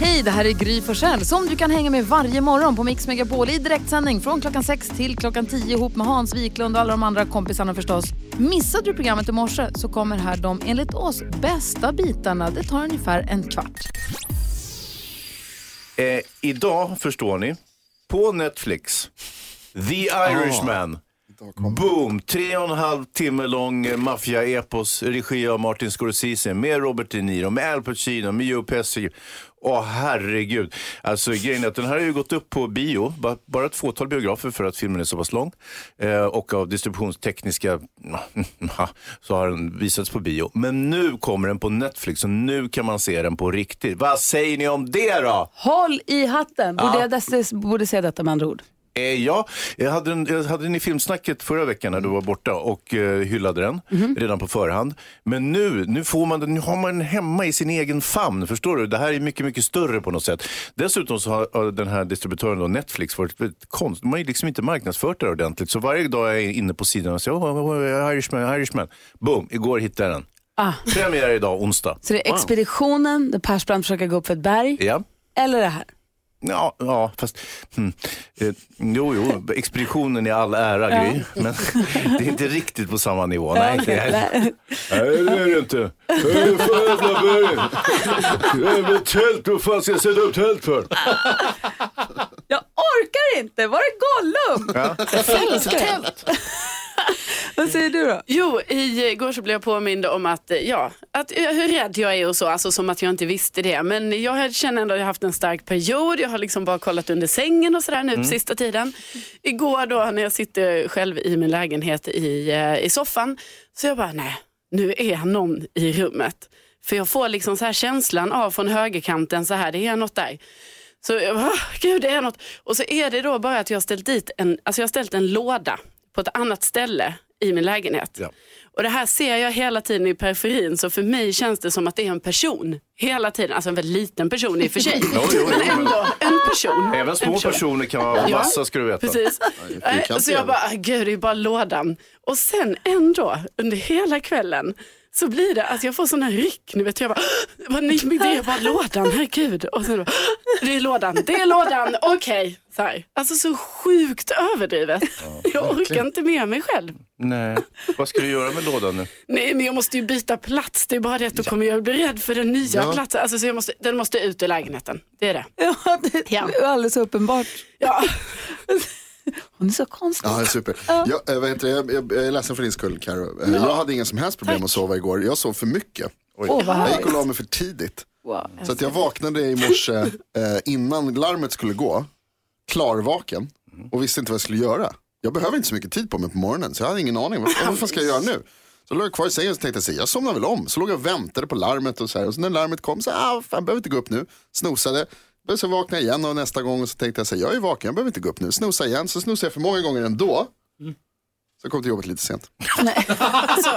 Hej, det här är Gry Forssell som du kan hänga med varje morgon på Mix Megapol i direktsändning från klockan 6 till klockan 10 ihop med Hans Wiklund och alla de andra kompisarna förstås. Missade du programmet i morse så kommer här de enligt oss bästa bitarna. Det tar ungefär en kvart. Eh, idag, förstår ni, på Netflix, The Irishman. Boom! Tre och en halv timme lång maffia-epos, regi av Martin Scorsese, med Robert De Niro, med Al Pacino, med Joe Pesci. Åh herregud. Alltså grejen är att den här har ju gått upp på bio, ba- bara ett fåtal biografer för att filmen är så pass lång. Eh, och av distributionstekniska så har den visats på bio. Men nu kommer den på Netflix och nu kan man se den på riktigt. Vad säger ni om det då? Håll i hatten! Borde Ja. jag dess, borde säga detta med andra ord? Eh, ja, jag hade, den, jag hade den i filmsnacket förra veckan när du var borta och eh, hyllade den redan på förhand. Men nu, nu, får man den, nu har man den hemma i sin egen famn. Förstår du? Det här är mycket, mycket större på något sätt. Dessutom så har den här distributören då, Netflix varit väldigt konst. De har ju liksom inte marknadsfört det ordentligt. Så varje dag är jag inne på sidan och säger oh, oh, oh, Irishman, Irishman. Boom, igår hittade jag den. Ah. Premiär idag, onsdag. Så det är expeditionen där Persbrandt försöker gå upp för ett berg, Ja. eller det här? Ja, ja fast... Hmm. Eh, jo, jo, expeditionen i all ära, Gry. Men det är inte riktigt på samma nivå. Nej, det är, nej, det är det inte. Det är för jävla berg. Jävla tält, vad fan ska jag sätta upp tält för? Jag orkar inte! Var är Gollum? Ja. Fälttält! Vad säger du då? Jo, igår så blev jag påmind om att, eh, ja, att eh, hur rädd jag är och så, alltså som att jag inte visste det. Men jag känner ändå att jag har haft en stark period, jag har liksom bara kollat under sängen och sådär nu på sista tiden. Igår då när jag sitter själv i min lägenhet i, eh, i soffan, så jag bara, nej, nu är någon i rummet. För jag får liksom så här känslan av från högerkanten, så här, det är något där. Så jag bara, "Åh, gud det är något. Och så är det då bara att jag har ställt dit en, alltså jag har ställt en låda på ett annat ställe i min lägenhet. Ja. Och det här ser jag hela tiden i periferin så för mig känns det som att det är en person hela tiden. Alltså en väldigt liten person i och för sig. Jo, jo, men ändå en person. Även En små person. personer kan vara Ja. du veta. Precis. Så jag bara, gud det är bara lådan. Och sen ändå under hela kvällen så blir det, alltså jag får sådana ryck, ni vet jag bara, vad nej, men det är bara lådan, herregud. Och sen bara, det är lådan, det är lådan, okej. Så här. Alltså så sjukt överdrivet. jag orkar inte med mig själv. Nej, vad ska du göra med lådan nu? Nej men jag måste ju byta plats, det är bara det att då kommer jag bli rädd för den nya Ja. platsen. Alltså, så jag måste, den måste ut ur lägenheten, det är det. Ja, det Ja. är alldeles uppenbart. Ja. Hon är så konstig. Ja, super. Jag, äh, vad heter det? jag, jag, jag är ledsen för din skull, Karo. Eh, Jag hade inga som helst problem att sova igår. Jag sov för mycket. Åh, vad Jag gick och la mig för tidigt. Wow. Så att jag vaknade i morse eh, innan larmet skulle gå, klarvaken och visste inte vad jag skulle göra. Jag behöver inte så mycket tid på mig på morgonen så jag hade ingen aning. Vad, vad fan ska jag göra nu? Så låg jag kvar i sängen och tänkte jag, jag somnar väl om. Så låg jag och väntade på larmet och så här. Och så när larmet kom så ah, fan, jag behöver inte gå upp nu. Snosade. Men Så vaknade jag igen och nästa gång och så tänkte jag så här, jag är vaken, jag behöver inte gå upp nu. Snosa igen, så snosade jag för många gånger ändå. Så jag kom till jobbet lite sent. Alltså,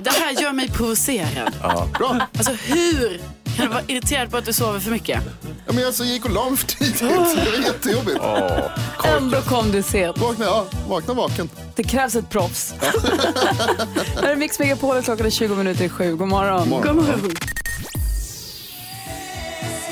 det här gör mig provocerad. Bra. Alltså hur kan du vara irriterad på att du sover för mycket? Ja, men alltså, jag gick och la mig för tidigt. Det var jättejobbigt. Ändå kom du sent. Vakna, ja, vakna vaken. Det krävs ett proffs. Här är Mix Megapol klockan är 20 minuter i sju. God morgon. morgon. God morgon.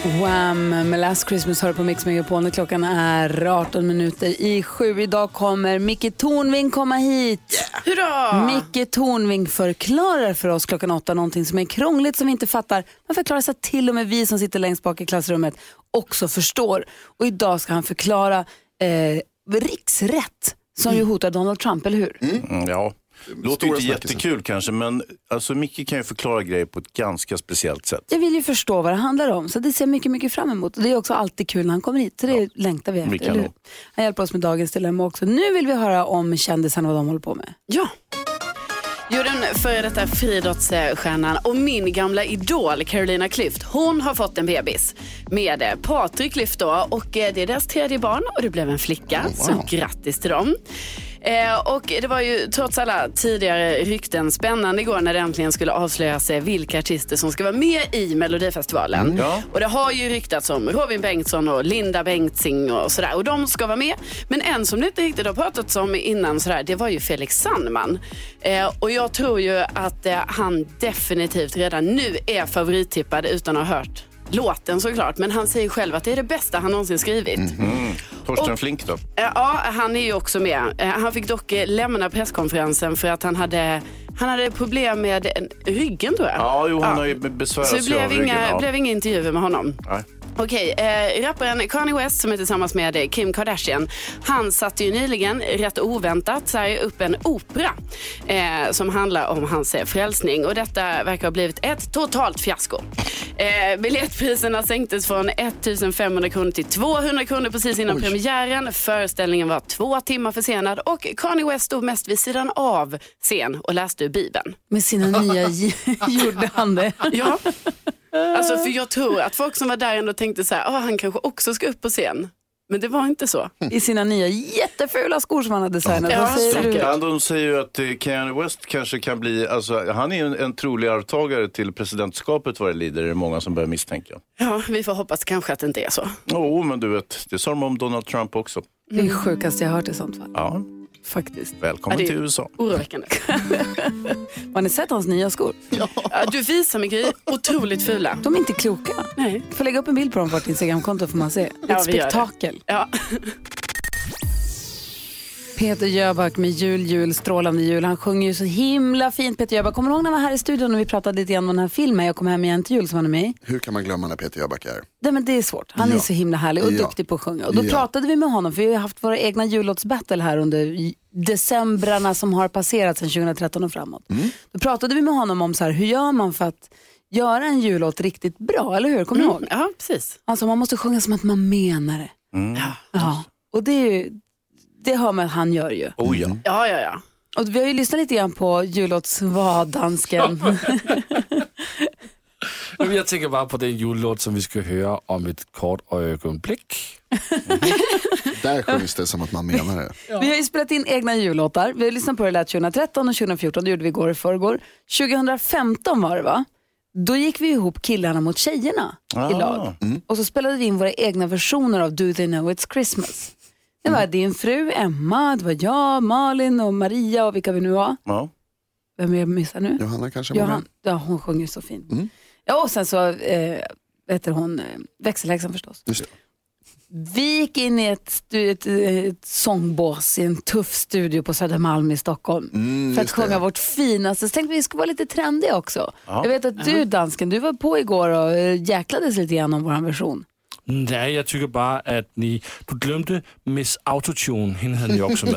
Wham! Med Last Christmas hör på Mix Megapol när klockan är 18 minuter i sju. Idag kommer Micke Tornving komma hit. Hurra! Micke Tornving förklarar för oss klockan åtta någonting som är krångligt som vi inte fattar. Man förklarar så att till och med vi som sitter längst bak i klassrummet också förstår. Och idag ska han förklara eh, riksrätt som ju hotar Donald Trump, eller hur? Mm, ja, låter Stora inte jättekul kanske, men alltså, Micke kan ju förklara grejer på ett ganska speciellt sätt. Jag vill ju förstå vad det handlar om, så det ser jag mycket, mycket fram emot. Och det är också alltid kul när han kommer hit, så det längtar vi efter. vi eller. Han hjälper oss med dagens dilemma också. Nu vill vi höra om kändisarna, vad de håller på med. Ja. Jo, den före detta friidrottsstjärnan och min gamla idol Carolina Klüft, hon har fått en bebis med eh, Patrik Klüft då och eh, det är deras tredje barn och det blev en flicka. Så grattis till dem. Eh, och det var ju trots alla tidigare rykten spännande igår när det äntligen skulle avslöjas vilka artister som ska vara med i Melodifestivalen. Ja. Och det har ju ryktats om Robin Bengtsson och Linda Bengtzing och sådär. Och de ska vara med. Men en som det inte riktigt har pratats om innan sådär, det var ju Felix Sandman. Eh, och jag tror ju att eh, han definitivt redan nu är favorittippad utan att ha hört låten såklart. Men han säger själv att det är det bästa han någonsin skrivit. Torsten Flink då? Ja, han är ju också med. Eh, Han fick dock eh, lämna presskonferensen för att han hade, han hade problem med eh, ryggen tror jag. Ja, jo, han har ju besvärat Så det sig av blev inga, ryggen. Ja. blev inga intervjuer med honom. Nej. Okej, eh, rapparen Kanye West som är tillsammans med eh, Kim Kardashian, han satte ju nyligen, rätt oväntat, så här, upp en opera eh, som handlar om hans eh, frälsning och detta verkar ha blivit ett totalt fiasko. Eh, biljettpriserna sänktes från 1500 kronor till 200 kronor precis innan premiären. Föreställningen var två timmar försenad och Kanye West stod mest vid sidan av scen och läste ur Bibeln. Med sina nya gjorde han det. Ja. Alltså för jag tror att folk som var där ändå tänkte så här, ah, han kanske också ska upp på scen. Men det var inte så. I sina nya jättefula skor som han har designat. Ja, Vad säger du? Ja, de säger ju att eh, Kanye West kanske kan bli, alltså, han är en, en trolig arvtagare till presidentskapet vad det lider, är det många som börjar misstänka. Ja, vi får hoppas kanske att det inte är så. Jo, men du vet, det sa de om Donald Trump också. Det är det sjukaste jag har hört i sånt fall. Ja, Faktiskt. välkommen Ja, till USA. Oroväckande. Har ni sett hans nya skor? Ja, du visar mig Gry, otroligt fula. De är inte kloka. Nej. Du får lägga upp en bild på dem på vårt Instagramkonto får man se. Ett Ja, spektakel. Ja. Peter Jöback med jul, jul, strålande jul. Han sjunger ju så himla fint. Peter Jöback, kommer du ihåg när han var här i studion och vi pratade lite grann om den här filmen Jag kom hem igen till jul som han är med i? Hur kan man glömma när Peter Jöback är? Nej, men det är svårt. Han är Ja. så himla härlig och Ja. duktig på att sjunga. Och då Ja. pratade vi med honom, för vi har haft våra egna jullåtsbattle här under decembrarna som har passerat sedan 2013 och framåt. Mm. Då pratade vi med honom om så här, hur gör man för att göra en jullåt riktigt bra, eller hur? Kommer du ihåg? ja, precis. Alltså man måste sjunga som att man menar det. Ja. Och det, är ju, det hör man att han gör ju. Oh ja. Ja, ja, ja. Och vi har ju lyssnat lite grann på jullåtsvadansken. Jamen, Jeg tænker bare på den julelåt, som vi skal høre om et kort øjeblik. Där sjungs det som att man menar det. Vi har ju spelat in egna jullåtar. Vi har lyssnat på det lät 2013 och 2014, det gjorde vi igår och förrgår. 2015 var det va? Då gick vi ihop killarna mot tjejerna i Ah. lag. Och så spelade vi in våra egna versioner av Do They Know It's Christmas. Det var din fru Emma, det var jag, Malin och Maria och vilka vi nu var. ja. Vem är jag missar nu? Johanna kanske Johan, ja, hon sjunger så fint. Ja, och sen så eh, vet hon, eh, växelhäxan förstås. Just det. Vi gick in i ett, stu- ett, ett sångbås i en tuff studio på Södermalm i Stockholm Mm, för att just det. sjunga vårt finaste. Så tänkte vi skulle vara lite trendiga också. Jag vet att du dansken, du var på igår och eh, jäklades lite grann om vår version. Nej, jeg tykker bare, at ni... Du glemte Miss Autotune. Hende havde ni også med.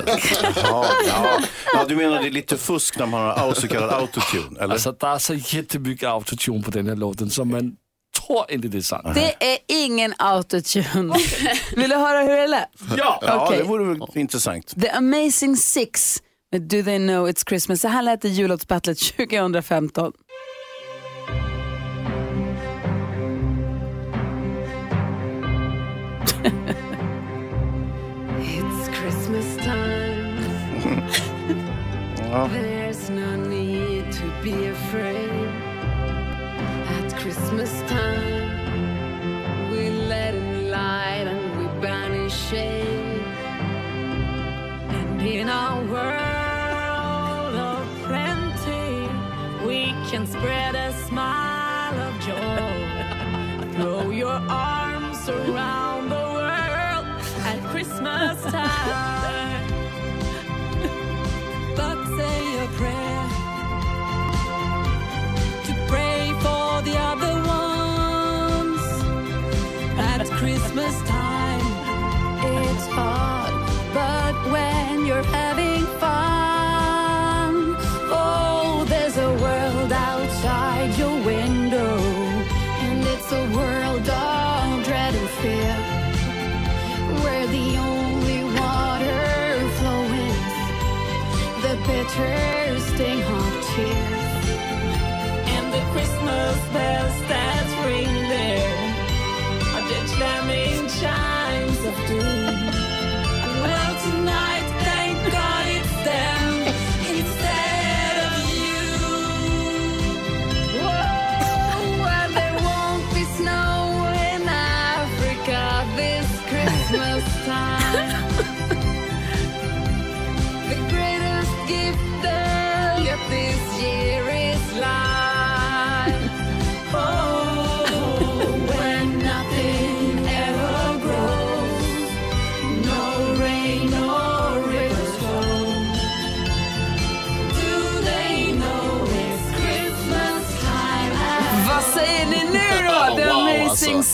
Ja, ja. ja, du menar det är lite fusk när man har så kallad autotune, eller? altså, der er så jättemycket autotune på den her låten, så man tror inte det är sant. Det är ingen autotune. Vill du höra hur det lät? Ja! Ja, okej. det vore väl intressant. The Amazing Six med Do They Know It's Christmas. Så här lät det i jullåtsbattlet 2015. We can spread a smile of joy. Throw your arms around the world at Christmas time. Sting of tears. and the Christmas bells that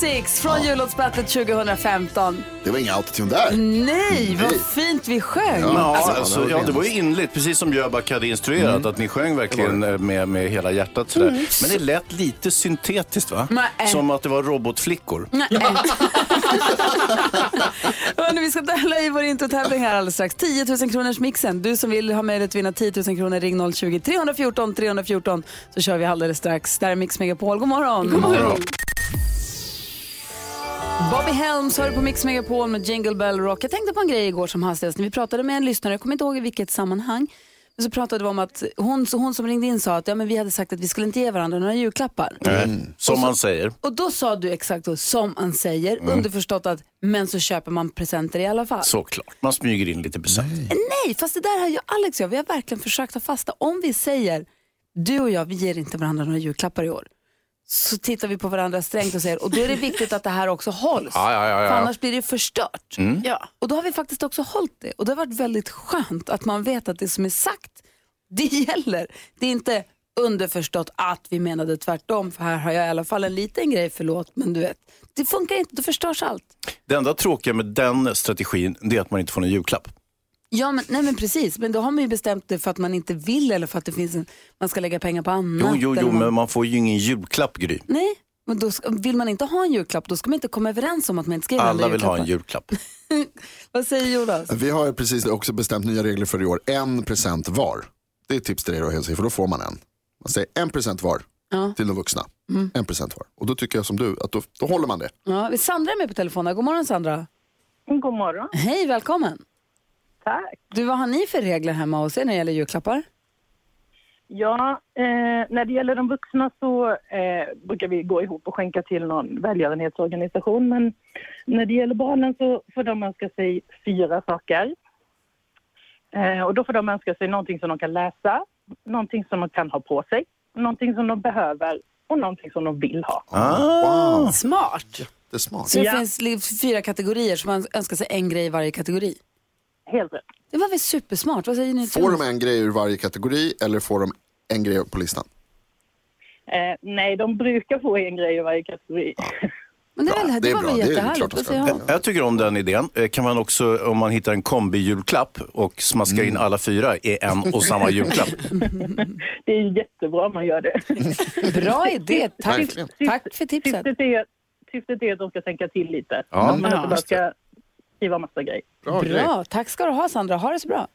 Six från jullåtsbattlet 2015. Det var inga autotune där. Nej, vad Nej. fint vi sjöng. Ja, Alltså, alltså, det var ja, det var ju innerligt, precis som Jöback hade instruerat, att ni sjöng verkligen eh, med, med hela hjärtat sådär. Men det lät lite syntetiskt va? Nej. Som att det var robotflickor. Hörrni, vi ska tävla i vår introtävling här alldeles strax. 10 000 kronors mixen. Du som vill ha möjlighet att vinna 10 000 kronor, ring 020 314 314 så kör vi alldeles strax. Där är Mix Megapol. God morgon. God morgon. Bobby Helms hör på Mix Megapol med Jingle Bell Rock. Jag tänkte på en grej igår som hastigast när vi pratade med en lyssnare, jag kommer inte ihåg i vilket sammanhang. Men så pratade vi om att hon, så hon som ringde in sa att ja, men vi hade sagt att vi skulle inte ge varandra några julklappar. Som man säger. Och då sa du exakt då, som man säger, underförstått att men så köper man presenter i alla fall. Såklart. Man smyger in lite presenter. Nej, fast det där har jag, Alex och jag, vi har verkligen försökt ta fasta. Om vi säger, du och jag, vi ger inte varandra några julklappar i år. Så tittar vi på varandra strängt och säger, och då är det viktigt att det här också hålls. Ja, ja, ja, ja. För annars blir det förstört. Ja. Och då har vi faktiskt också hållit det. Och det har varit väldigt skönt att man vet att det som är sagt, det gäller. Det är inte underförstått att vi menade tvärtom, för här har jag i alla fall en liten grej, förlåt, men du vet, det funkar inte, då förstörs allt. Det enda tråkiga med den strategin, det är att man inte får någon julklapp. Ja, men, nej men precis. Men då har man ju bestämt det för att man inte vill eller för att det finns en, man ska lägga pengar på annat. Jo, jo, jo, man- men man får ju ingen julklapp, Gry. Nej, men då ska, vill man inte ha en julklapp då ska man inte komma överens om att man inte ska ge Alla vill ha en julklapp. Vad säger Jonas? Vi har ju precis också bestämt nya regler för i år. En present var. Det är ett tips till er då, Hälsing, för då får man en. Man säger en present var Ja. till de vuxna. En present var. Och då tycker jag som du, att då, då håller man det. Ja, vi- Sandra är med på telefonen. God morgon Sandra. God morgon. Hej, välkommen. Tack. Du, vad har ni för regler hemma hos er när det gäller julklappar? Ja, eh, när det gäller de vuxna så eh, brukar vi gå ihop och skänka till någon välgörenhetsorganisation. Men när det gäller barnen så får de önska sig fyra saker. Eh, och då får de önska sig någonting som de kan läsa, någonting som de kan ha på sig, någonting som de behöver och någonting som de vill ha. Ah. Smart. Det är smart. Så det Ja. finns fyra kategorier så man önskar sig en grej i varje kategori. Helt rätt. Det var väl supersmart? Vad säger ni? Får de en grej ur varje kategori eller får de en grej på listan? Eh, nej, de brukar få en grej i varje kategori. Men det, Ja, väl, det, det var väl Det är jättehärligt? han? Jag tycker om den idén. Eh, Kan man också, om man hittar en kombi-julklapp och smaskar in alla fyra i en och samma julklapp. Det är jättebra om man gör det. Bra idé. Tack, tack för tipset. Syftet är, syftet är att de ska tänka till lite. Ja, att man ja, inte bara ska skriva massa grejer. Bra, grej. Bra. Tack ska du ha Sandra. Ha det så bra.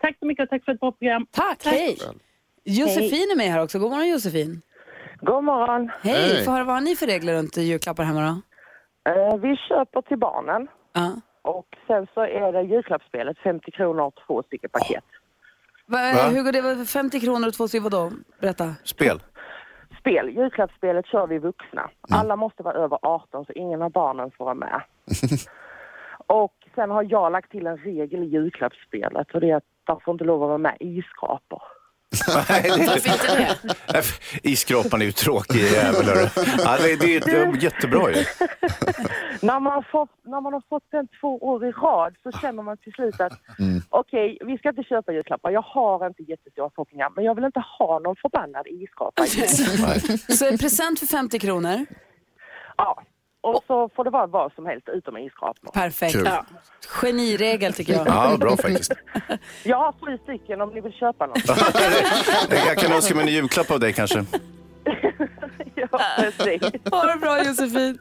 Tack så mycket och tack för ett bra program. Tack. Hej. Josefin är med här också. God morgon Josefin. God morgon. Hej. Hej. Höra, vad har ni för regler runt julklappar hemma då? Eh, vi köper till barnen Ja. och sen så är det julklappsspelet 50 kronor två stycken paket. Va, Va? Hur går det? 50 kronor och två stycken vadå? Berätta. Spel. Spel, julklappsspelet kör vi vuxna. Alla måste vara över 18 så ingen av barnen får vara med. och sen har jag lagt till en regel i julklappsspelet och det är att de får inte lov att vara med isskrapor. Varför inte det? Isskrapan är ju tråkig jävel. Ja, det, det, det är jättebra ju. När man, har fått, när man har fått den två år i rad så känner man till slut att okej, vi ska inte köpa julklappar. Jag har inte jättestora förhoppningar men jag vill inte ha någon förbannad isskrapa. Så en present för 50 kronor. Ja, och så får det vara vad som helst utom isskrapor. Perfekt. Kul. Ja. Geniregel tycker jag. Ja, bra faktiskt. Jag har sju stycken om ni vill köpa något. Jag kan önska mig en julklapp av dig kanske. ja, precis. Ha det bra Josefin.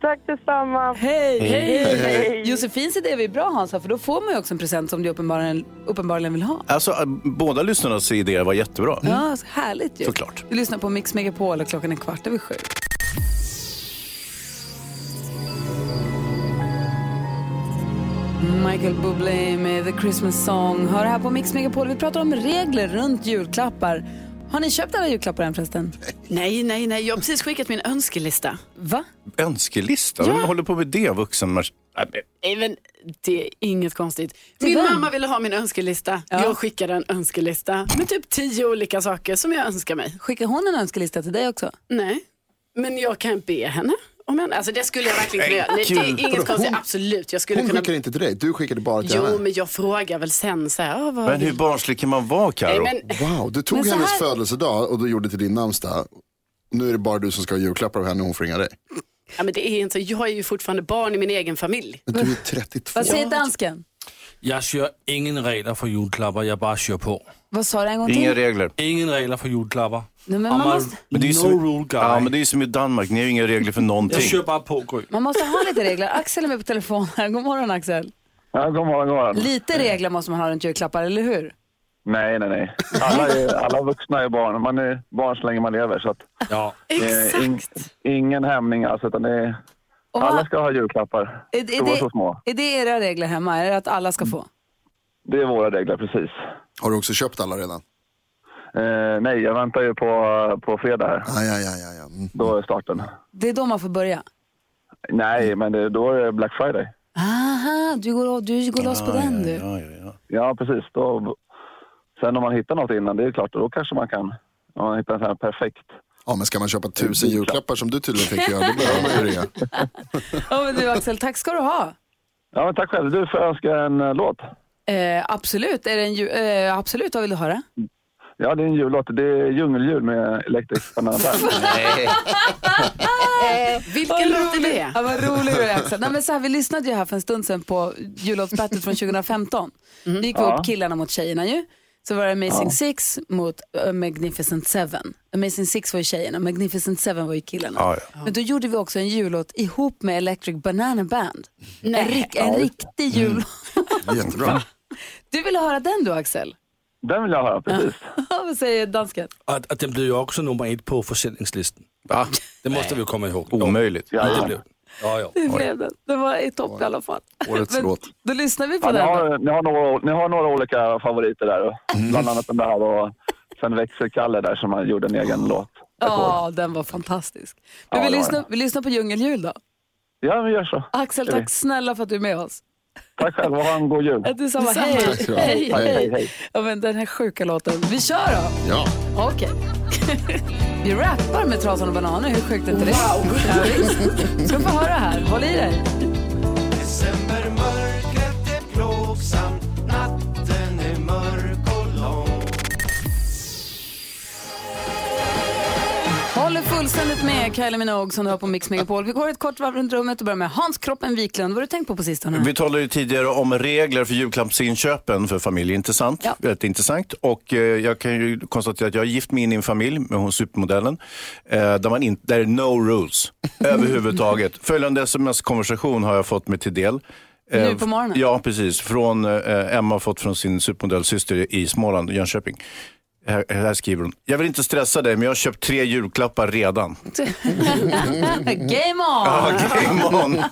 Tack detsamma. Hej. Hej. Hej. Josefins idé är bra Hansa, för då får man ju också en present som du uppenbarligen, uppenbarligen vill ha. Alltså, äh, båda lyssnarnas idéer var jättebra. Ja, så härligt ju. Såklart. Du lyssnar på Mix Megapol och klockan är kvart över sju. Michael Bublé med The Christmas Song. Hör här på Mix Megapol. Vi pratar om regler runt julklappar. Har ni köpt alla julklappar än förresten? Nej, nej, nej. Jag har precis skickat min önskelista. Va? Önskelista? Vem håller på med det? Vuxen? Nej, men- Nej, men det är inget konstigt. Min vem? mamma ville ha min önskelista. Jag skickade en önskelista med typ tio olika saker som jag önskar mig. Skickar hon en önskelista till dig också? Nej, men jag kan be henne. Om henne. Alltså det skulle jag verkligen kunna göra. Nej, det är inget konstigt, Hon- absolut. Jag skulle Hon kunna... skickar inte till dig, du skickade bara till Jo, henne. men jag frågar väl sen så här. "Ah, vad Men hur vill-" barnslig kan man vara, Karo? Nej, men Wow, du tog Men hennes här- födelsedag och du gjorde till din namnsdag. Nu är det bara du som ska ha julklappar av henne och hon får ringa dig. Ja, men det är inte, jag är ju fortfarande barn i min egen familj. Men du är 32. Vad säger dansken? Jag kör ingen regler för julklappar, jag bara kör på. Vad sa du en gång till? Inga regler. Ingen regler för julklappar. Nej, men man, måste, Men det är no som- rule guy. Ja, men det är som i Danmark, ni har ju inga regler för någonting. Jag kör bara på, Gry. man måste ha lite regler. Axel är med på telefon här. God morgon Axel. Ja, god morgon, god morgon. Lite regler måste man ha runt julklappar, eller hur? Nej, nej, nej. Alla, är, alla vuxna är barn. Man är barn så länge man lever. Så att, Ja. eh, in, ingen hämning alltså, utan det är, alla ska ha julklappar. Är, är, det, så små. är det era regler hemma? Är det att alla ska få? Det är våra regler, precis. Har du också köpt alla redan? Eh, nej, jag väntar ju på, på fredag här. Ah, ja, ja, ja, ja. Mm. Då är starten. Det är då man får börja? Nej, men det, då är det Black Friday. Aha, du går, du går loss på den du. Ja, ja, ja. Ja, precis. Då, sen om man hittar något innan, det är klart, då kanske man kan. Om man hittar en sån här perfekt. Ja, men ska man köpa tusen julklappar som du tydligen tänker göra, då behöver man ju rea. Ja, men du Axel, tack ska du ha. Ja, men tack själv. Du, får önska en eh, låt? Eh, absolut, är det en, ju- eh, absolut, vad vill du höra? Ja, det är en jullåt. Det är Djungeljul med Electric Banana Band. Vilken låt är det? Ja, vad rolig du är Axel. Nej, men så här, vi lyssnade ju här för en stund sedan på jullåtsbattlet från 2015. Mm. Vi gick vi upp killarna mot tjejerna ju. Så var det Amazing Six mot uh, Magnificent Seven. Amazing Six var ju tjejerna, Magnificent Seven var ju killarna. Ja, ja. Men då gjorde vi också en jullåt ihop med Electric Banana Band. En, rik, en riktig jullåt. Jättebra. Du ville höra den du Axel? Den vill jag höra, precis. Vad säger dansken? Och, och den blev ju också nummer ett på försäljningslistan. Va? Det måste vi komma ihåg. Omöjligt. Ja, det Ja. blev Ja, ja. Det blev den. Det var i topp i alla fall. Årets Men låt. Då lyssnar vi på Ja, ni, den. då. har, ni, har några, ni har några olika favoriter där. Bland annat den där och sen Växelkalle där som han gjorde en egen låt. Ja, den var fantastisk. Men Ja, vi, det var lyssnar, vi lyssnar på Djungeljul då. Ja, vi gör så. Axel, tack snälla för att du är med oss. Tack själv och ha en god jul. Detsamma. Detsamma. Hej, Tack ska du ha. hej, hej, hej. hej. Ja, men den här sjuka låten. Vi kör då. Ja. Okej. vi rappar med Trasan och Bananer. Hur sjukt är inte det? Wow. Ja, visst. Ska få höra här. Håll i dig. Håller fullständigt med Kylie Minogue som du har på Mix Megapol. Vi går ett kort varv runt rummet och börjar med Hans Kroppen Wiklund. Vad har du tänkt på på sistone? Vi talade ju tidigare om regler för julklappsinköpen för familj. Intressant. Ja. Väldigt intressant. Och eh, jag kan ju konstatera att jag har gift mig in i en familj med hon supermodellen. Eh, där, man inte, där är no rules överhuvudtaget. Följande sms-konversation har jag fått mig till del. Eh, Nu på morgonen? Ja, precis. Från eh, Emma har fått från sin supermodellsyster i Småland, Jönköping. Här, här skriver hon. Jag vill inte stressa dig, men jag har köpt tre julklappar redan. Game on! Ah, game on.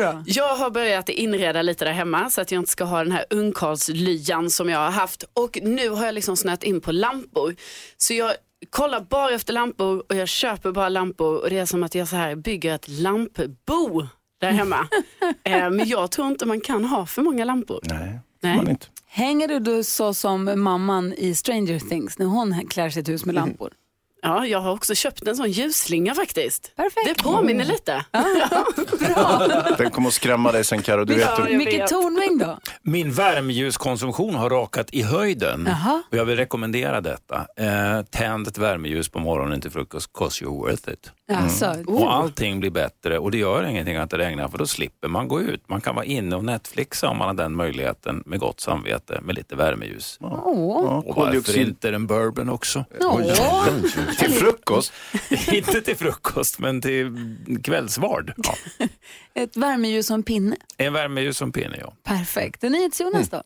Då? Jag har börjat inreda lite där hemma så att jag inte ska ha den här ungkarlslyan som jag har haft. Och nu har jag liksom snöat in på lampor. Så jag kollar bara efter lampor och jag köper bara lampor och det är som att jag så här bygger ett lampbo där hemma. eh, men jag tror inte man kan ha för många lampor. Nej, Nej. man inte. Hänger du då så som mamman i Stranger Things när hon klär sitt hus med lampor? Ja, jag har också köpt en sån ljusslinga faktiskt. Perfekt. Det påminner lite. Den kommer att skrämma dig sen vet Ja, Micke. Tornving då? Min värmeljus-konsumtion har rakat i höjden Jaha. och jag vill rekommendera detta. Eh, tänd ett värmeljus på morgonen till frukost, cause you're worth it. Alltså, Mm. Och allting blir bättre och det gör ingenting att det regnar för då slipper man gå ut. Man kan vara inne och Netflixa om man har den möjligheten med gott samvete med lite värmeljus. Åh. Ja, Och varför inte en bourbon också? Åh. Till frukost. inte till frukost men till kvällsvard. Ja. Ett värmeljus en pinne. En värmeljus som pinne, ja. Perfekt. NyhetsJonas då?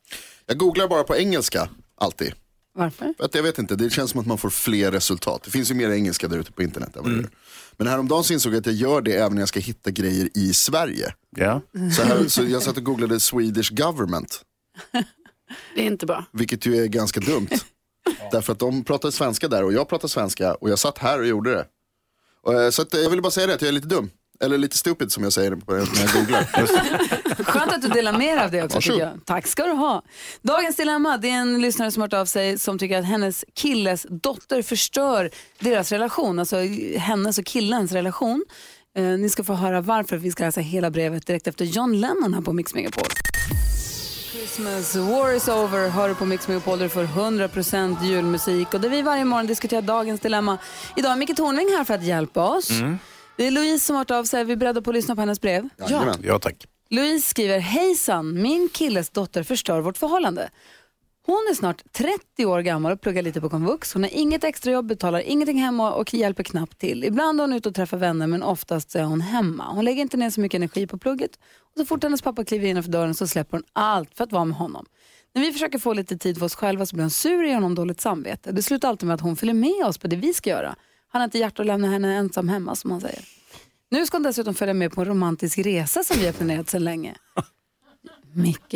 Jag googlar bara på engelska, alltid. Varför? För att jag vet inte, det känns som att man får fler resultat. Det finns ju mer engelska där ute på internet. det gör. Men häromdagen så insåg jag att jag gör det även när jag ska hitta grejer i Sverige. Ja. Så, här, så jag satt och googlade Swedish government, Det är inte bra. vilket ju är ganska dumt. Därför att de pratar svenska där och jag pratar svenska och jag satt här och gjorde det. Och, eh, Så att, eh, jag ville bara säga det, att jag är lite dum. Eller lite stupid som jag säger när jag googlar. Skönt att du delar med dig av det också. Varsågod. Tycker jag. Tack ska du ha. Dagens dilemma det är en lyssnare som har hört av sig som tycker att hennes killes dotter förstör deras relation. Alltså hennes och killens relation. Eh, ni ska få höra varför. Vi ska läsa hela brevet direkt efter John Lennon här på Mix Megapol. Christmas war is over hör du på Mix Megapol där du får 100% julmusik och där vi varje morgon diskuterar dagens dilemma. Idag är Micke Tornving här för att hjälpa oss. Det är Louise som har hört av sig. Är vi beredda på att lyssna på hennes brev? Ja. ja, tack. Louise skriver, hejsan, min killes dotter förstör vårt förhållande. Hon är snart 30 år gammal och pluggar lite på komvux. Hon har inget extrajobb, betalar ingenting hemma och hjälper knappt till. Ibland är hon ute och träffar vänner men oftast så är hon hemma. Hon lägger inte ner så mycket energi på plugget och så fort hennes pappa kliver innanför dörren så släpper hon allt för att vara med honom. När vi försöker få lite tid för oss själva så blir hon sur och ger honom dåligt samvete. Det slutar alltid med att hon följer med oss på det vi ska göra. Han har inte hjärta att lämna henne ensam hemma som han säger. Nu ska hon dessutom följa med på en romantisk resa som vi har planerat sedan länge. Micke?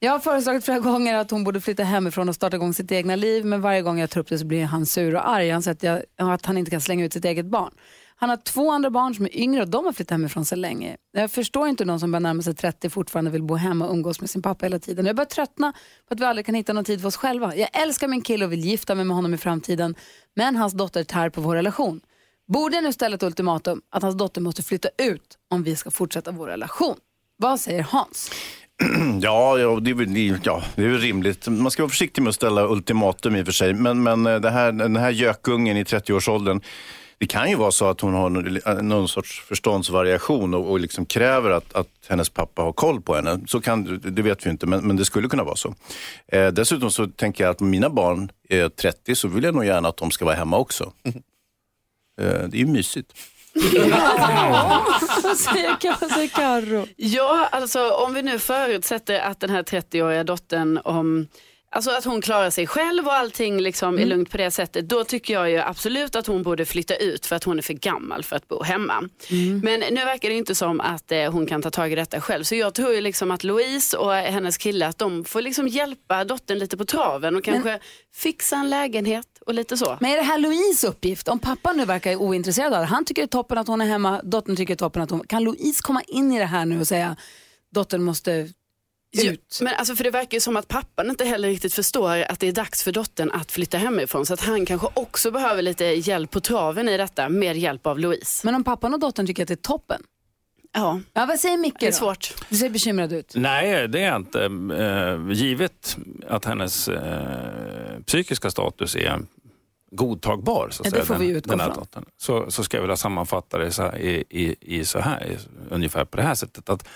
Jag har föreslagit flera gånger att hon borde flytta hemifrån och starta igång sitt egna liv, men varje gång jag tar upp det så blir han sur och arg. Han säger att, jag, att han inte kan slänga ut sitt eget barn. Han har två andra barn som är yngre och de har flyttat hemifrån så länge. Jag förstår inte de som börjar närma sig 30 fortfarande vill bo hemma och umgås med sin pappa hela tiden. Jag börjar tröttna på att vi aldrig kan hitta någon tid för oss själva. Jag älskar min kille och vill gifta mig med honom i framtiden, men hans dotter tär på vår relation. Borde jag nu ställa ett ultimatum att hans dotter måste flytta ut om vi ska fortsätta vår relation? Vad säger Hans? Ja, ja, det är, ja, det är rimligt. Man ska vara försiktig med att ställa ultimatum i och för sig. Men, men eh, det här, den här gökungen i 30-årsåldern, det kan ju vara så att hon har någon, någon sorts förståndsvariation och, och liksom kräver att, att hennes pappa har koll på henne. Så kan, det vet vi inte, men, men det skulle kunna vara så. Eh, dessutom så tänker jag att om mina barn är 30 så vill jag nog gärna att de ska vara hemma också. Eh, det är ju mysigt. Vad säger, Karo? Ja, alltså om vi nu förutsätter att den här 30-åriga dottern om Alltså att hon klarar sig själv och allting liksom är lugnt på det sättet. Då tycker jag ju absolut att hon borde flytta ut för att hon är för gammal för att bo hemma. Men nu verkar det inte som att eh, hon kan ta tag i detta själv. Så jag tror ju liksom att Louise och hennes kille att de får liksom hjälpa dottern lite på traven och kanske fixa en lägenhet och lite så. Men är det här Louise uppgift? Om pappan nu verkar ointresserad av det, han tycker det är toppen att hon är hemma, dottern tycker det är toppen att hon... Kan Louise komma in i det här nu och säga dottern måste ut? Men alltså för det verkar ju som att pappan inte heller riktigt förstår att det är dags för dottern att flytta hemifrån. Så att han kanske också behöver lite hjälp på traven i detta med hjälp av Louise. Men om pappan och dottern tycker att det är toppen? Ja. Ja, vad säger Micke Det är då? svårt. Du ser bekymrad ut. Nej, det är inte. Eh, givet att hennes eh, psykiska status är godtagbar, så, att Ja, det säga, får vi den, utgå den här från. dottern, så, så ska jag vilja sammanfatta det så här, i, i, i så här, i, ungefär på det här sättet. Att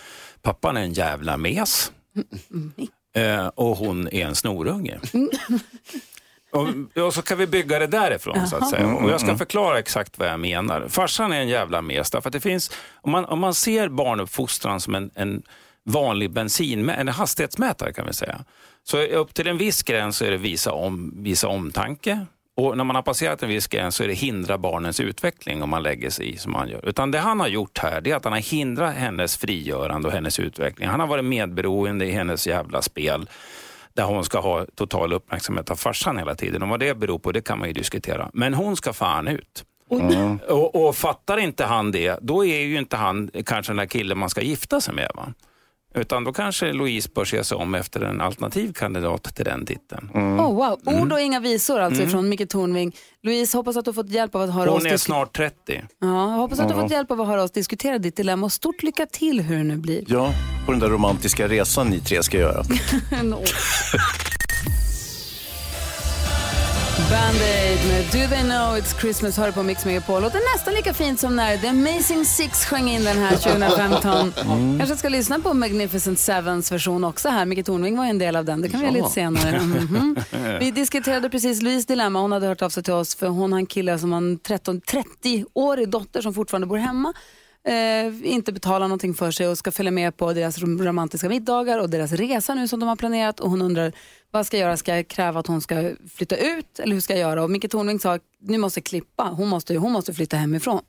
pappan är en jävla mes eh, och hon är en snorunge. Och, och så kan vi bygga det därifrån så att säga. Och jag ska förklara exakt vad jag menar. Farsan är en jävla mes därför att det finns, om man, om man ser barnuppfostran som en, en vanlig bensin, en hastighetsmätare kan vi säga. Så upp till en viss gräns så är det visa, om, visa omtanke. Och när man har passerat en viss gräns så är det hindra barnens utveckling om man lägger sig i som han gör. Utan det han har gjort här det är att han har hindrat hennes frigörande och hennes utveckling. Han har varit medberoende i hennes jävla spel där hon ska ha total uppmärksamhet av farsan hela tiden. Och vad det beror på det kan man ju diskutera. Men hon ska fan ut. Och, och fattar inte han det, då är ju inte han kanske den där killen man ska gifta sig med. Va? Utan då kanske Louise bör se sig om efter en alternativ kandidat till den titeln. Oh, wow. Mm. Ord och inga visor alltså från Micke Tornving. Louise, hoppas att du har fått hjälp av att höra oss Hon är snart 30. Ja, hoppas att du har fått hjälp av att höra oss diskutera ditt dilemma och stort lycka till hur det nu blir. Ja, på den där romantiska resan ni tre ska göra. Band-Aid med Do They Know It's Christmas hör på Mix Megapol. Låter nästan lika fint som när The Amazing Six sjöng in den här 2015. Kanske ska lyssna på Magnificent Sevens version också här. Micke Tornving var ju en del av den. Det kan vi göra lite senare. Mhm. Vi diskuterade precis Louise dilemma. Hon hade hört av sig till oss för hon har en kille som har en 13 30-årig dotter som fortfarande bor hemma. Eh, inte betalar någonting för sig och ska följa med på deras rom- romantiska middagar och deras resa nu som de har planerat och hon undrar vad ska jag göra? Ska jag kräva att hon ska flytta ut eller hur ska jag göra? Och Micke Tornving sa nu måste jag klippa, hon måste, hon måste flytta hemifrån.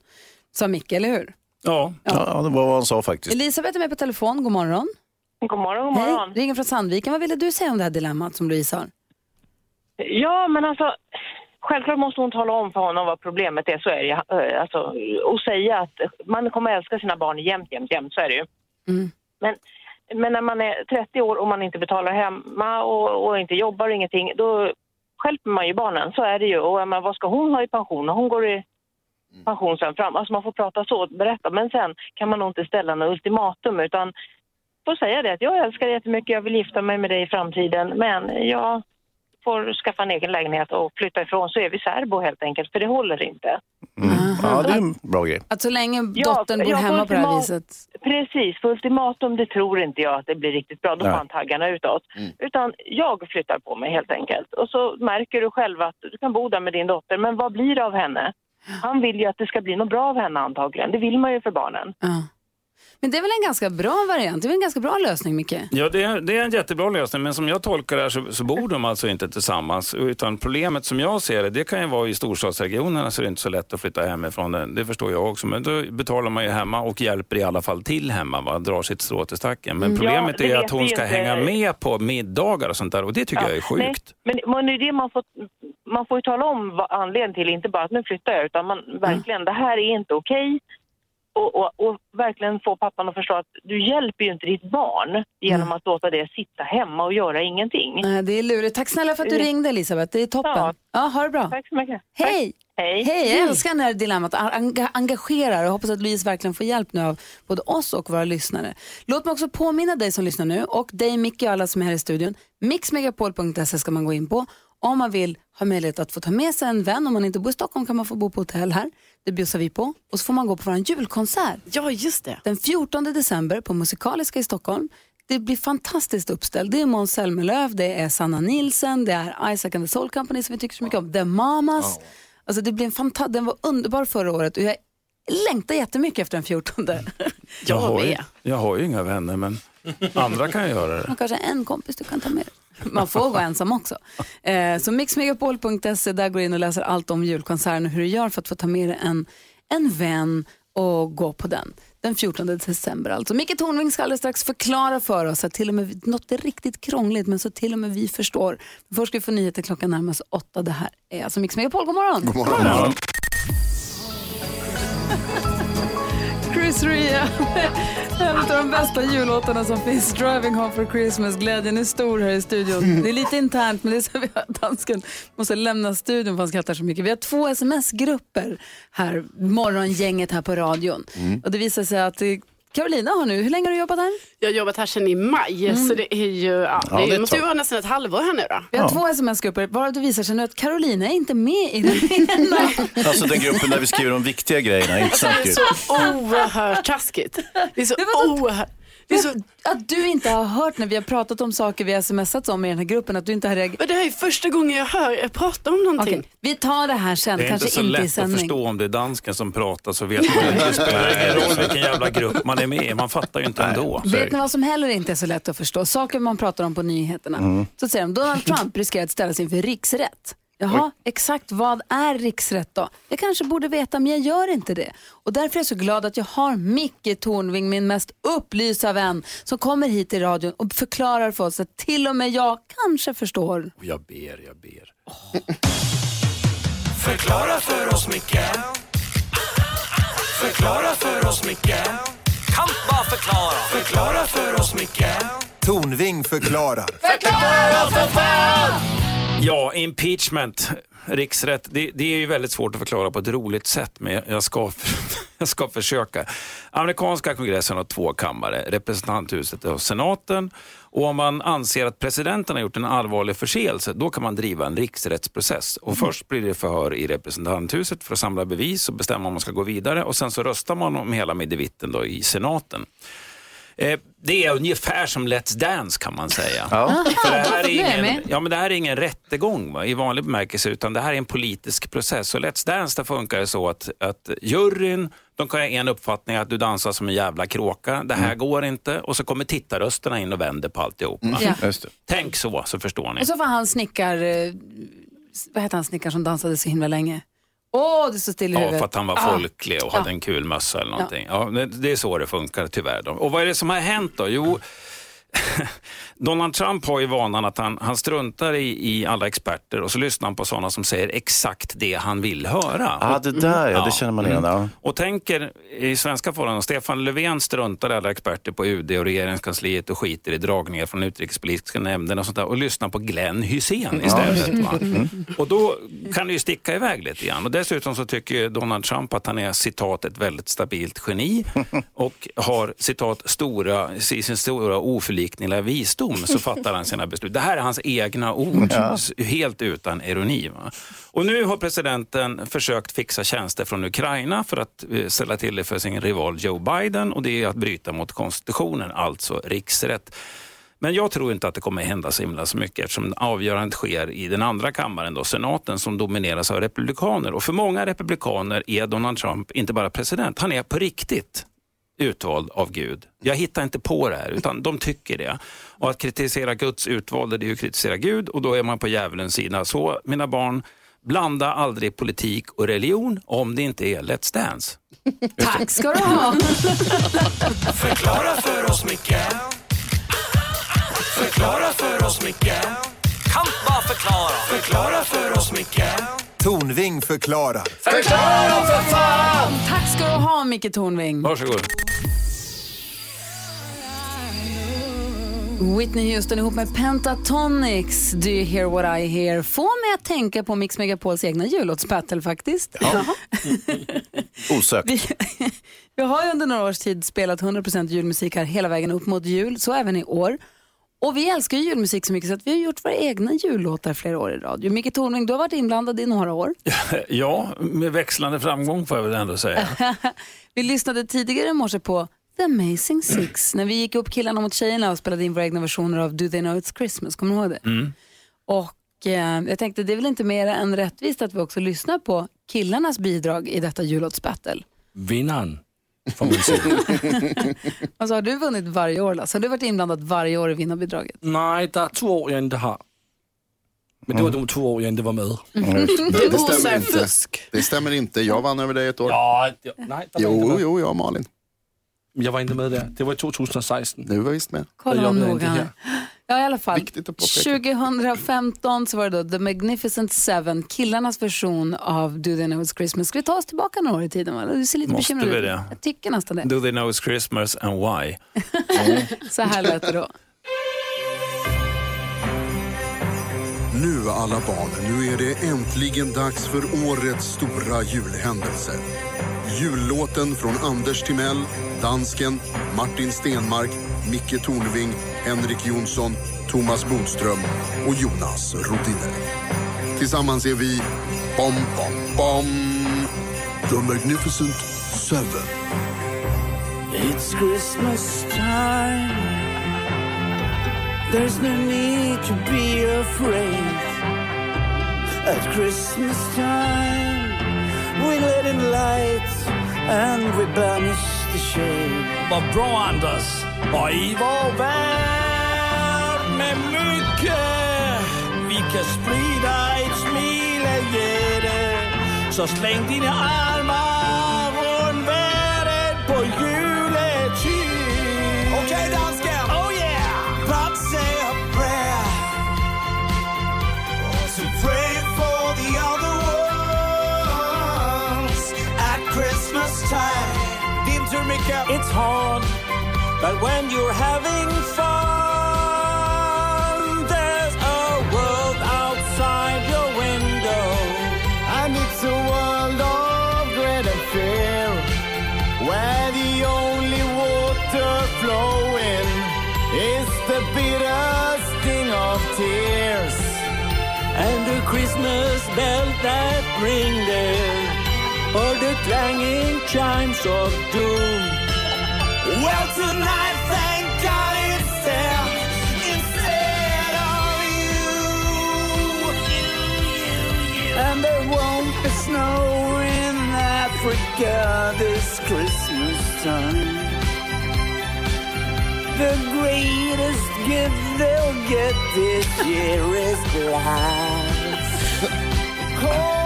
Sa Micke, eller hur? Ja. Ja, det var vad han sa faktiskt. Elisabeth är med på telefon, god morgon. God morgon, god Hej, morgon. ringer från Sandviken. Vad ville du säga om det här dilemmat som Louise har? Ja, men alltså självklart måste hon tala om för honom vad problemet är, så är det. Eh, Alltså, och säga att man kommer älska sina barn jämt, jämt, jämt, så är det ju. Mm. Men, men när man är 30 år och man inte betalar hemma och, och inte jobbar och ingenting, då stjälper man ju barnen, så är det ju. Och menar, vad ska hon ha i pension? Hon går i pension sen fram. Alltså man får prata så, berätta. Men sen kan man nog inte ställa något ultimatum, utan får säga det att jag älskar dig jättemycket, jag vill gifta mig med dig i framtiden, men jag får skaffa en egen lägenhet och flytta ifrån så är vi särbo helt enkelt, för det håller inte. Ja, det är en bra grej. Att så länge Ja, dottern bor ja, hemma på det här viset. Precis, för ultimatum det tror inte jag att det blir riktigt bra, då får han taggarna utåt. Utan jag flyttar på mig helt enkelt. Och så märker du själv att du kan bo där med din dotter, men vad blir det av henne? Han vill ju att det ska bli något bra av henne antagligen, det vill man ju för barnen. Ja. Men det är väl en ganska bra variant? Det är väl en ganska bra lösning, Micke? Ja, det är, det är en jättebra lösning, men som jag tolkar det här så, så bor de alltså inte tillsammans. Utan problemet som jag ser det, det kan ju vara i storstadsregionerna så det är inte så lätt att flytta hemifrån. Det, det förstår jag också, men då betalar man ju hemma och hjälper i alla fall till hemma, va? drar sitt strå till stacken. Men Mm. problemet Ja, är att hon ska inte. hänga med på middagar och sånt där och det tycker jag är Nej, sjukt. men, men det är det man får, man får ju tala om vad anledningen till, inte bara att nu flyttar jag, utan man verkligen, det här är inte okej. Och, och, och verkligen få pappan att förstå att du hjälper ju inte ditt barn genom att låta det sitta hemma och göra ingenting. Nej, det är lurigt. Tack snälla för att du Mm. ringde, Elisabeth. Det är toppen. Ja, Ja. ha det bra. Tack så mycket. Hej! Hej. Hej, jag älskar det här dilemmat. Eng- engagerar och hoppas att Louise verkligen får hjälp nu av både oss och våra lyssnare. Låt mig också påminna dig som lyssnar nu och dig Micke och alla som är här i studion. Mixmegapol.se ska man gå in på om man vill ha möjlighet att få ta med sig en vän. Om man inte bor i Stockholm kan man få bo på hotell här. Det bjussar vi på. Och så får man gå på vår julkonsert. Ja, just det. Den 14 december på Musikaliska i Stockholm. Det blir fantastiskt uppställt. Det är Måns Zelmerlöw, det är Sanna Nilsen, det är Isaac and the Soul Company som vi tycker så mycket om, The Mamas. Alltså det blir en fanta- den var underbar förra året och jag längtar jättemycket efter den 14. Jag har, ju, jag har ju inga vänner, men andra kan göra det. Man kanske har en kompis du kan ta med dig. Man får gå ensam också. Eh, så mixmegapol.se, där går du in och läser allt om julkonserten och hur du gör för att få ta med dig en, en vän och gå på den. Den 14 december alltså. Micke Tornving ska alldeles strax förklara för oss att till och med något är riktigt krångligt men så till och med vi förstår. Först ska vi få nyheter klockan närmast åtta. Det här är alltså Mix Megapol. God morgon! God morgon. Chris Ria. En av de bästa jullåtarna som finns. Driving Home for Christmas. Glädjen är stor här i studion. Det är lite internt, men det är så vi har dansken måste lämna studion för han skrattar så mycket. Vi har två sms-grupper här, morgongänget här på radion. Och det visar sig att Carolina har nu, hur länge har du jobbat här? Jag har jobbat här sedan i maj, så det är ju, ja, Ja, det, det är måste ju vara nästan ett halvår här nu då. Vi har två sms-grupper, varav det visar sig nu att Carolina är inte med i den ena. Alltså den gruppen där vi skriver de viktiga grejerna, inte sant Det är så oerhört taskigt. Det är så- oerhört. Det är så, Att du inte har hört när vi har pratat om saker vi har smsat om i den här gruppen, att du inte har reagerat. men det här är första gången jag hör er prata om någonting. Okej, vi tar det här sen, Det är kanske inte så inte, i lätt att sändning. förstå om det är dansken som pratar så vet man inte. Det spelar ingen roll vilken jävla grupp man är med i. Man fattar ju inte ändå. Vet ni vad som heller inte är så lätt att förstå? Saker man pratar om på nyheterna. Så säger de, Donald Trump riskerar att ställas inför riksrätt. Jaha, exakt vad är riksrätt då? Jag kanske borde veta, men jag gör inte det. Och därför är jag så glad att jag har Micke Tornving, min mest upplysa vän, som kommer hit till radion och förklarar för oss att till och med jag kanske förstår. Jag ber, jag ber. Förklara för oss, Micke Förklara för oss, Micke Kan bara förklara Förklara för oss, Micke Tornving förklarar. Ja, impeachment, riksrätt, det, det är ju väldigt svårt att förklara på ett roligt sätt, men jag- ska, jag ska försöka. Amerikanska kongressen har två kammare, representanthuset och senaten. Och om man anser att presidenten har gjort en allvarlig förseelse, då kan man driva en riksrättsprocess. Och först blir det förhör i representanthuset för att samla bevis och bestämma om man ska gå vidare. Och sen så röstar man om hela middevitten då i senaten. Eh, det är ungefär som Let's Dance kan man säga. Ja. För det, här är ingen, ja, men det här är ingen rättegång va, i vanlig bemärkelse utan det här är en politisk process. Och Let's Dance där funkar det så att, att juryn de kan ha en uppfattning att du dansar som en jävla kråka, det här går inte och så kommer tittarrösterna in och vänder på alltihop. va. Ja. Just det. Tänk så, så förstår ni. Och så får han snickar, eh, vad heter han snickaren som dansade så himla länge? Åh, det står still i Ja, huvudet. för att han var Ah. folklig och Ja. hade en kul mössa eller någonting. Ja. det, det är så det funkar tyvärr. Och vad är det som har hänt då? Jo, Donald Trump har ju vanan att han, han struntar i, i alla experter och så lyssnar han på sådana som säger exakt det han vill höra. Ja, det där ja, Ja. det känner man igen. Ja. Och tänker i svenska förhållanden, Stefan Löfven struntar i alla experter på UD och regeringskansliet och skiter i dragningar från utrikespolitiska nämnden och sånt där och lyssnar på Glenn Hysén istället. Va? Och då kan det ju sticka iväg lite grann. Och dessutom så tycker Donald Trump att han är citat ett väldigt stabilt geni och har citat stora, i sin stora oförlikning oundvikliga visdom så fattar han sina beslut. Det här är hans egna ord, Ja. helt utan ironi. Va? Och nu har presidenten försökt fixa tjänster från Ukraina för att eh, ställa till det för sin rival Joe Biden och det är att bryta mot konstitutionen, alltså riksrätt. Men jag tror inte att det kommer hända så himla så mycket eftersom avgörandet sker i den andra kammaren, då, senaten, som domineras av republikaner. Och för många republikaner är Donald Trump inte bara president, han är på riktigt utvald av Gud. Jag hittar inte på det här, utan de tycker det. Och att kritisera Guds utvalde, det är ju att kritisera Gud och då är man på djävulens sida. Så mina barn, blanda aldrig politik och religion om det inte är Let's Dance. Tack ska du ha. Förklara för oss, Micke Förklara för oss, Micke Kan bara förklara Förklara för oss, Micke Tornving förklarar. Förklara för fan! Tack ska du ha, Micke Tornving. Varsågod. Whitney Houston ihop med Pentatonix, Do you hear what I hear? Får mig att tänka på Mix Megapols egna jullåtsbattle faktiskt. Osökt. Vi, vi har ju under några års tid spelat 100% julmusik här hela vägen upp mot jul, så även i år. Och vi älskar ju julmusik så mycket så att vi har gjort våra egna jullåtar flera år i radio. Micke Tornving, du har varit inblandad i några år. Ja, med växlande framgång får jag väl ändå säga. vi lyssnade tidigare i morse på The Amazing Six när vi gick upp killarna mot tjejerna och spelade in våra egna versioner av Do They Know It's Christmas. Kommer du ihåg det? Mm. Och eh, jag tänkte det är väl inte mer än rättvist att vi också lyssnar på killarnas bidrag i detta jullåtsbattle. Vinnaren, får man säga. Alltså har du vunnit varje år Lasse? Har du varit inblandad varje år i vinnarbidraget? Nej, det är två år jag inte har. Men det var de två år jag inte var med. Det, det stämmer inte. Det stämmer inte. Jag vann över dig ett år. Ja, det, nej, det var inte Jo, jo, jag och Malin. Jag var inte med där. Det var 2016. Du var visst med. Kolla jobbade noga Ja i alla fall. Viktigt att påpeka. 2015 så var det då The Magnificent Seven, killarnas version av Do They Know It's Christmas. Ska vi ta oss tillbaka några år i tiden? Va? Du ser lite Måste bekymrad ut. det? Jag tycker nästan det. Do they know it's Christmas and why? Så här lät det då. Nu alla barn, nu är det äntligen dags för årets stora julhändelse. Jullåten från Anders Timell, Dansken, Martin Stenmark, Micke Tornving, Henrik Jonsson, Thomas Bodström och Jonas Rodiner. Tillsammans är vi Bom Bom Bom, The Magnificent Seven. It's Christmas time. There's no need to be afraid. At Christmas time, we let in light and we banish the shade. Vad bra Anders! Och i vår värld med mycket vi kan sprida ett smilaglädje. Så släng dina armar Din tur It's hard, but when you're having fun, there's a world outside your window. And it's a world of dread and fear, where the only water flowing is the bitter sting of tears. And the Christmas bells that ring there Or the clanging chimes of doom. Well tonight thank God it's there. Instead of you. And there won't be snow in Africa this Christmas time. The greatest gift they'll get this year is glass.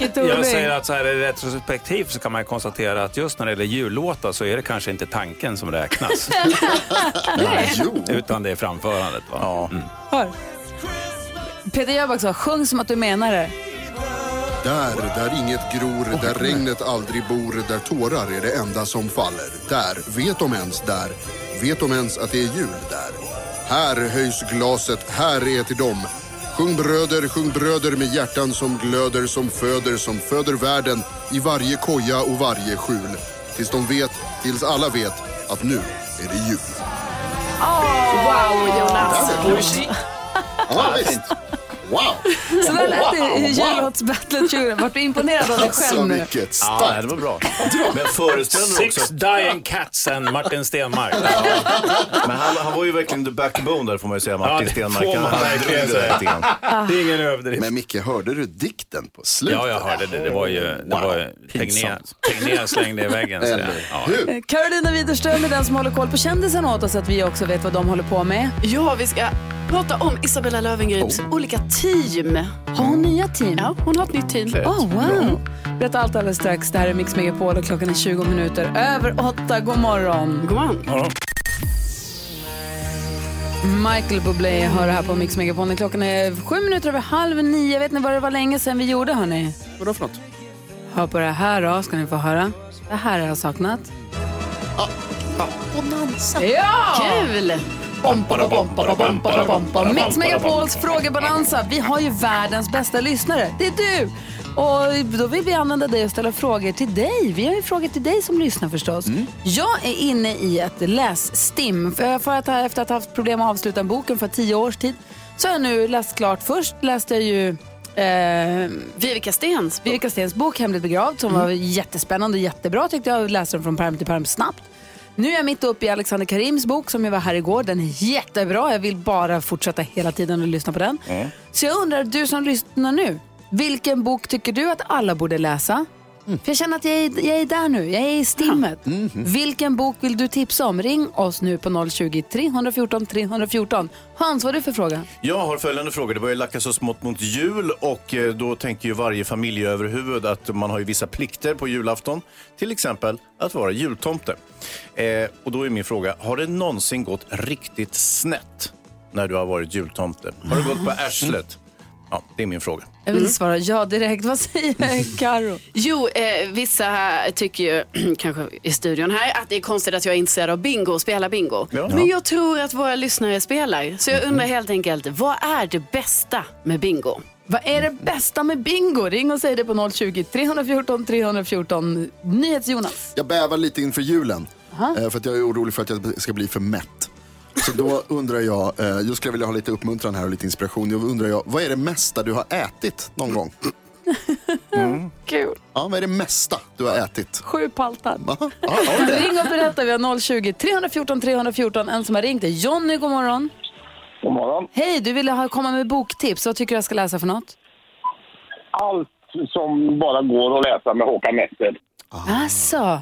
säger Micke Jag säger att så här, i retrospektivt så kan man konstatera att just när det gäller jullåtar så är det kanske inte tanken som räknas. Utan det är framförandet. Va? Mm. Hör. Peter Jöback sa, sjung som att du menar det. Där, där inget gror, där regnet aldrig bor, där tårar är det enda som faller. Där, vet de ens där, vet de ens att det är jul där. Här höjs glaset, här är till dem. Sjung bröder, sjung bröder med hjärtan som glöder, som föder, som föder världen i varje koja och varje skjul. Tills de vet, tills alla vet att nu är det jul. Wow, Jonas. Ja, visst. Wow. Så där lät det i jullåtsbattlet 20. Vart du imponerad av dig själv Så nu? Ja, starkt. det var bra. Men föreställ dig också Six dying cats and Martin Stenmark. Men han, han var ju verkligen the backbone där får man ju säga, Ja, Martin det Stenmark. får man Han verkligen drog det säga. lite grann. Det är ingen överdrift. Men Micke, hörde du dikten på slutet? Ja, jag hörde det. Det var ju, det Wow. var ju Tegnér, slängde i väggen. Så det, ja. hur? Carolina Widerström är den som håller koll på kändisarna åt oss så att vi också vet vad de håller på med. Ja, vi ska prata om Isabella Lövengrips olika team. Har hon nya team? Ja, hon har ett nytt team. Oh, wow. Berätta allt alldeles strax. Det här är Mix Megapol och klockan är 20 minuter över 8. God morgon. God morgon. Michael Bublé hör här på Mix Megapol. Klockan är sju minuter över halv nio. Vet ni vad det var länge sedan vi gjorde hörni? Vadå för något? Hör på det här då, ska ni få höra. Det här har jag saknat. Bonanza. Ja! Kul! Mix Megapols frågebonanza. Vi har ju världens bästa lyssnare. Det är du! Och då vill vi använda dig och ställa frågor till dig. Vi har ju frågor till dig som lyssnar förstås. Jag är inne i ett lässtim. För för att, efter att ha haft problem att avsluta en bok för tio års tid så har jag nu läst klart. Först läste jag ju eh, Vivica Stens. Vivica Stens bok Hemligt begravd som var jättespännande och jättebra tyckte jag. Jag läste den från pärm till pärm snabbt. Nu är jag mitt uppe i Alexander Karims bok som jag var här igår. Den är jättebra. Jag vill bara fortsätta hela tiden och lyssna på den. Så jag undrar, du som lyssnar nu, vilken bok tycker du att alla borde läsa? För jag känner att jag är, jag är där nu, jag är i stimmet. Vilken bok vill du tipsa om? Ring oss nu på 020-314 314. Hans, vad är det för fråga? Jag har följande frågor. Det börjar lacka så smått mot jul och eh, då tänker ju varje familjeöverhuvud att man har ju vissa plikter på julafton. Till exempel att vara jultomte. Eh, och då är min fråga, har det någonsin gått riktigt snett när du har varit jultomte? Har det gått på arslet? Ja, det är min fråga. Jag vill svara ja direkt. Vad säger Karo? Jo, eh, vissa tycker ju, kanske i studion här, att det är konstigt att jag är intresserad av bingo och spelar bingo. Ja. Men jag tror att våra lyssnare spelar. Så jag undrar helt enkelt, vad är det bästa med bingo? Vad är det bästa med bingo? Ring och säg det på 020 314 314. NyhetsJonas. Jag bävar lite inför julen. Eh, för att jag är orolig för att jag ska bli för mätt. Så då undrar jag, eh, jag skulle vilja ha lite uppmuntran här och lite inspiration. Jag undrar jag, vad är det mesta du har ätit någon gång? Kul. Ja, vad är det mesta du har ätit? Sju paltar. Du det? Ring och berätta. Vi har 020 314 314. En som har ringt är Jonny. God morgon. God morgon. Hej, du ville ha, komma med boktips. Vad tycker du jag ska läsa för något? Allt som bara går att läsa med Håkan Nesser. Alltså.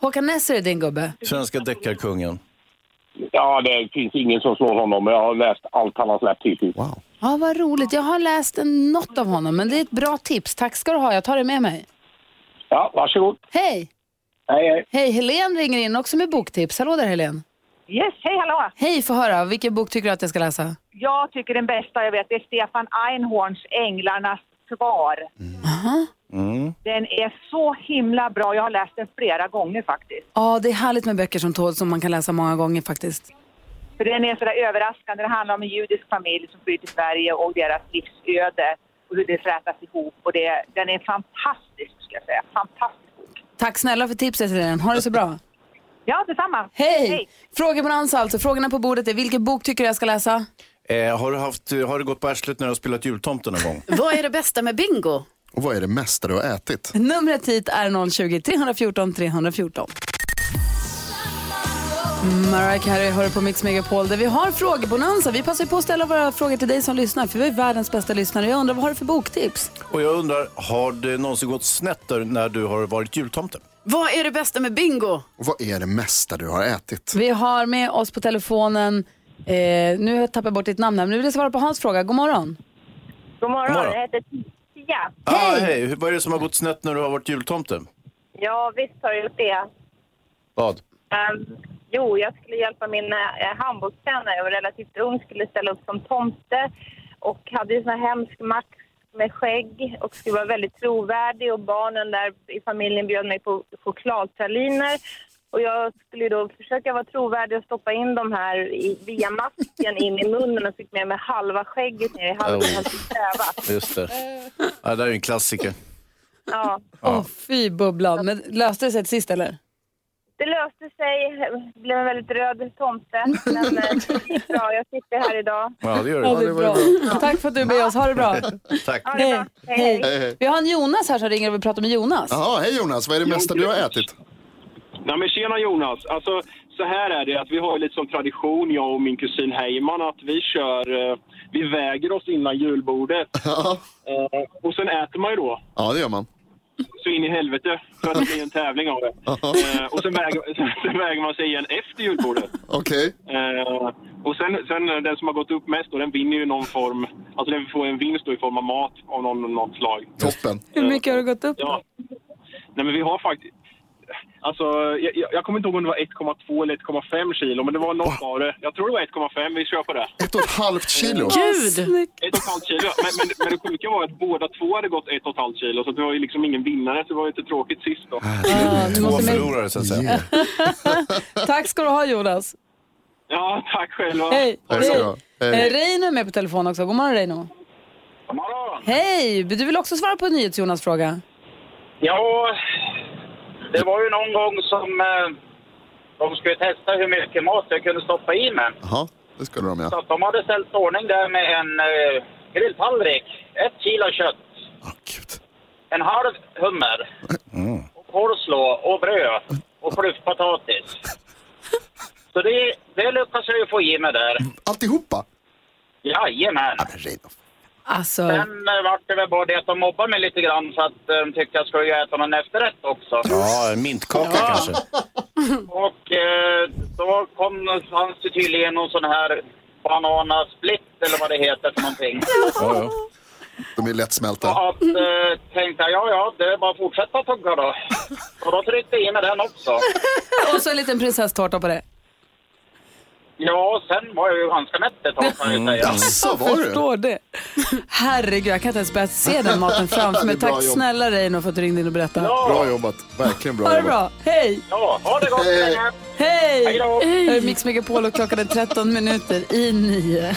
Håkan Nesser är din gubbe. Svenska deckarkungen. Ja, det finns ingen som slår honom. Jag har läst allt han har släppt hittills. Wow. Ja, vad roligt. Jag har läst en, något av honom, men det är ett bra tips. Tack ska du ha. Jag tar det med mig. Ja, varsågod. Hej! Hej, hej. Hej, Helen ringer in också med boktips. Hallå där, Helen. Yes, hej hallå! Hej, få höra. Vilken bok tycker du att jag ska läsa? Jag tycker den bästa jag vet är Stefan Einhorns Änglarnas svar. Den är så himla bra. Jag har läst den flera gånger faktiskt. Ja, det är härligt med böcker som tål som man kan läsa många gånger faktiskt. För den är sådär överraskande. Det handlar om en judisk familj som flyr till Sverige och deras livsöde och hur det flätas ihop. Och det, den är fantastisk, ska jag säga. Fantastisk bok. Tack snälla för tipset, Helen. Ha det så bra. Ja, detsamma. Hej! Frågebonanza alltså. Frågorna på bordet är vilken bok tycker du jag ska läsa? Eh, har, du haft, har du gått på arslet när du har spelat jultomte någon gång? Vad är det bästa med bingo? Och vad är det mesta du har ätit? Numret hit är 020 314 314. Mariah Carey hör på Mix Megapol där vi har frågebonanza. Vi passar på att ställa våra frågor till dig som lyssnar för vi är världens bästa lyssnare. Jag undrar vad har du för boktips? Och jag undrar, har det någonsin gått snett där när du har varit jultomte? Vad är det bästa med bingo? Och vad är det mesta du har ätit? Vi har med oss på telefonen, eh, nu har jag tappat bort ditt namn här, men nu vill jag svara på Hans fråga. God morgon. God morgon. God morgon. Jag heter Lucia. Ah, hej! Hur- Vad är det som har gått snett när du har varit jultomte? Ja, visst har jag gjort det. Vad? Ehm, jo, jag skulle hjälpa min uh, handbollstränare. Jag var relativt ung, skulle ställa upp som tomte och hade ju sån här hemsk mask med skägg och skulle vara väldigt trovärdig och barnen där i familjen bjöd mig på chokladpraliner. Och jag skulle då försöka vara trovärdig och stoppa in de här i, via masken in i munnen och fick med mig halva skägget ner i halsen Oh. oh. Just det. Ja, det där är ju en klassiker. Ja. Åh, fy bubblan. Men löste det sig till sist eller? Det löste sig, det blev en väldigt röd tomte. Men eh, det gick bra, jag sitter här idag. Ja, det gör Ja, det är bra. Tack för att du är med oss. Ha det bra. Tack. Ha det bra. Hej, hej. Hej, hej. Vi har en Jonas här som ringer och vill prata med Jonas. Jaha, hej Jonas. Vad är det mesta du har ätit? Nej men tjena Jonas. Alltså så här är det att vi har ju lite som tradition, jag och min kusin Heyman, att vi kör, eh, vi väger oss innan julbordet. Eh, och sen äter man ju då. Ja, det gör man. Så in i helvete, för att det blir en tävling av det. Eh, och sen väger, sen väger man sig igen efter julbordet. Okej. Eh, och sen, sen den som har gått upp mest då, den vinner ju någon form, alltså den får en vinst då i form av mat av någon, något slag. Toppen. Hur mycket har du gått upp? Ja. Nej men vi har faktiskt... Alltså, jag, jag kommer inte ihåg om det var 1,2 eller 1,5 kilo, men det var något av det. Jag tror det var 1,5, vi kör på det. Ett och ett halvt kilo? Gud! Ett och ett halvt kilo. Men, men, men det sjuka var att båda två hade gått ett och ett halvt kilo, så det var ju liksom ingen vinnare, så det var ju lite tråkigt sist då. Två förlorare så att säga. Tack ska du ha Jonas. Ja, tack själva. Hej. Hej. bra. Eh, Reino är med på telefon också. God morgon Reino. God morgon. Hej! Du vill också svara på en NyhetsJonas fråga? Ja, det var ju någon gång som eh, de skulle testa hur mycket mat jag kunde stoppa i mig. Jaha, det skulle de Så ja. att de hade ställt ordning där med en eh, grilltallrik, ett kilo kött, en halv hummer, och coleslaw och bröd och fluffpotatis. Så det, det lyckades jag ju få i mig där. Alltihopa? Jajamän. Alltså... Sen eh, vart det väl bara det att de mobbade mig lite grann så att eh, de tyckte jag skulle äta någon efterrätt också. Ja, mintkaka kanske. Och eh, då kom, fanns det tydligen någon sån här bananasplitt eller vad det heter för någonting. De är lättsmälta. Så att, eh, tänkte jag, ja ja, det är bara att fortsätta tugga då. Och då tryckte jag i mig den också. Och så en liten prinsesstårta på det. Ja, sen var jag ju ganska mätt ett tag kan jag säga. jag förstår det. Herregud, jag kan inte ens börja se den maten framför mig. Tack jobb. snälla Reino för att du ringde in och berättade. Bra jobbat. Verkligen bra Ha det jobbat. bra. Hej! Ja, ha det gott. Hej. Hej! Hej då. Är Mix Megapol och klockan är 13 minuter i nio.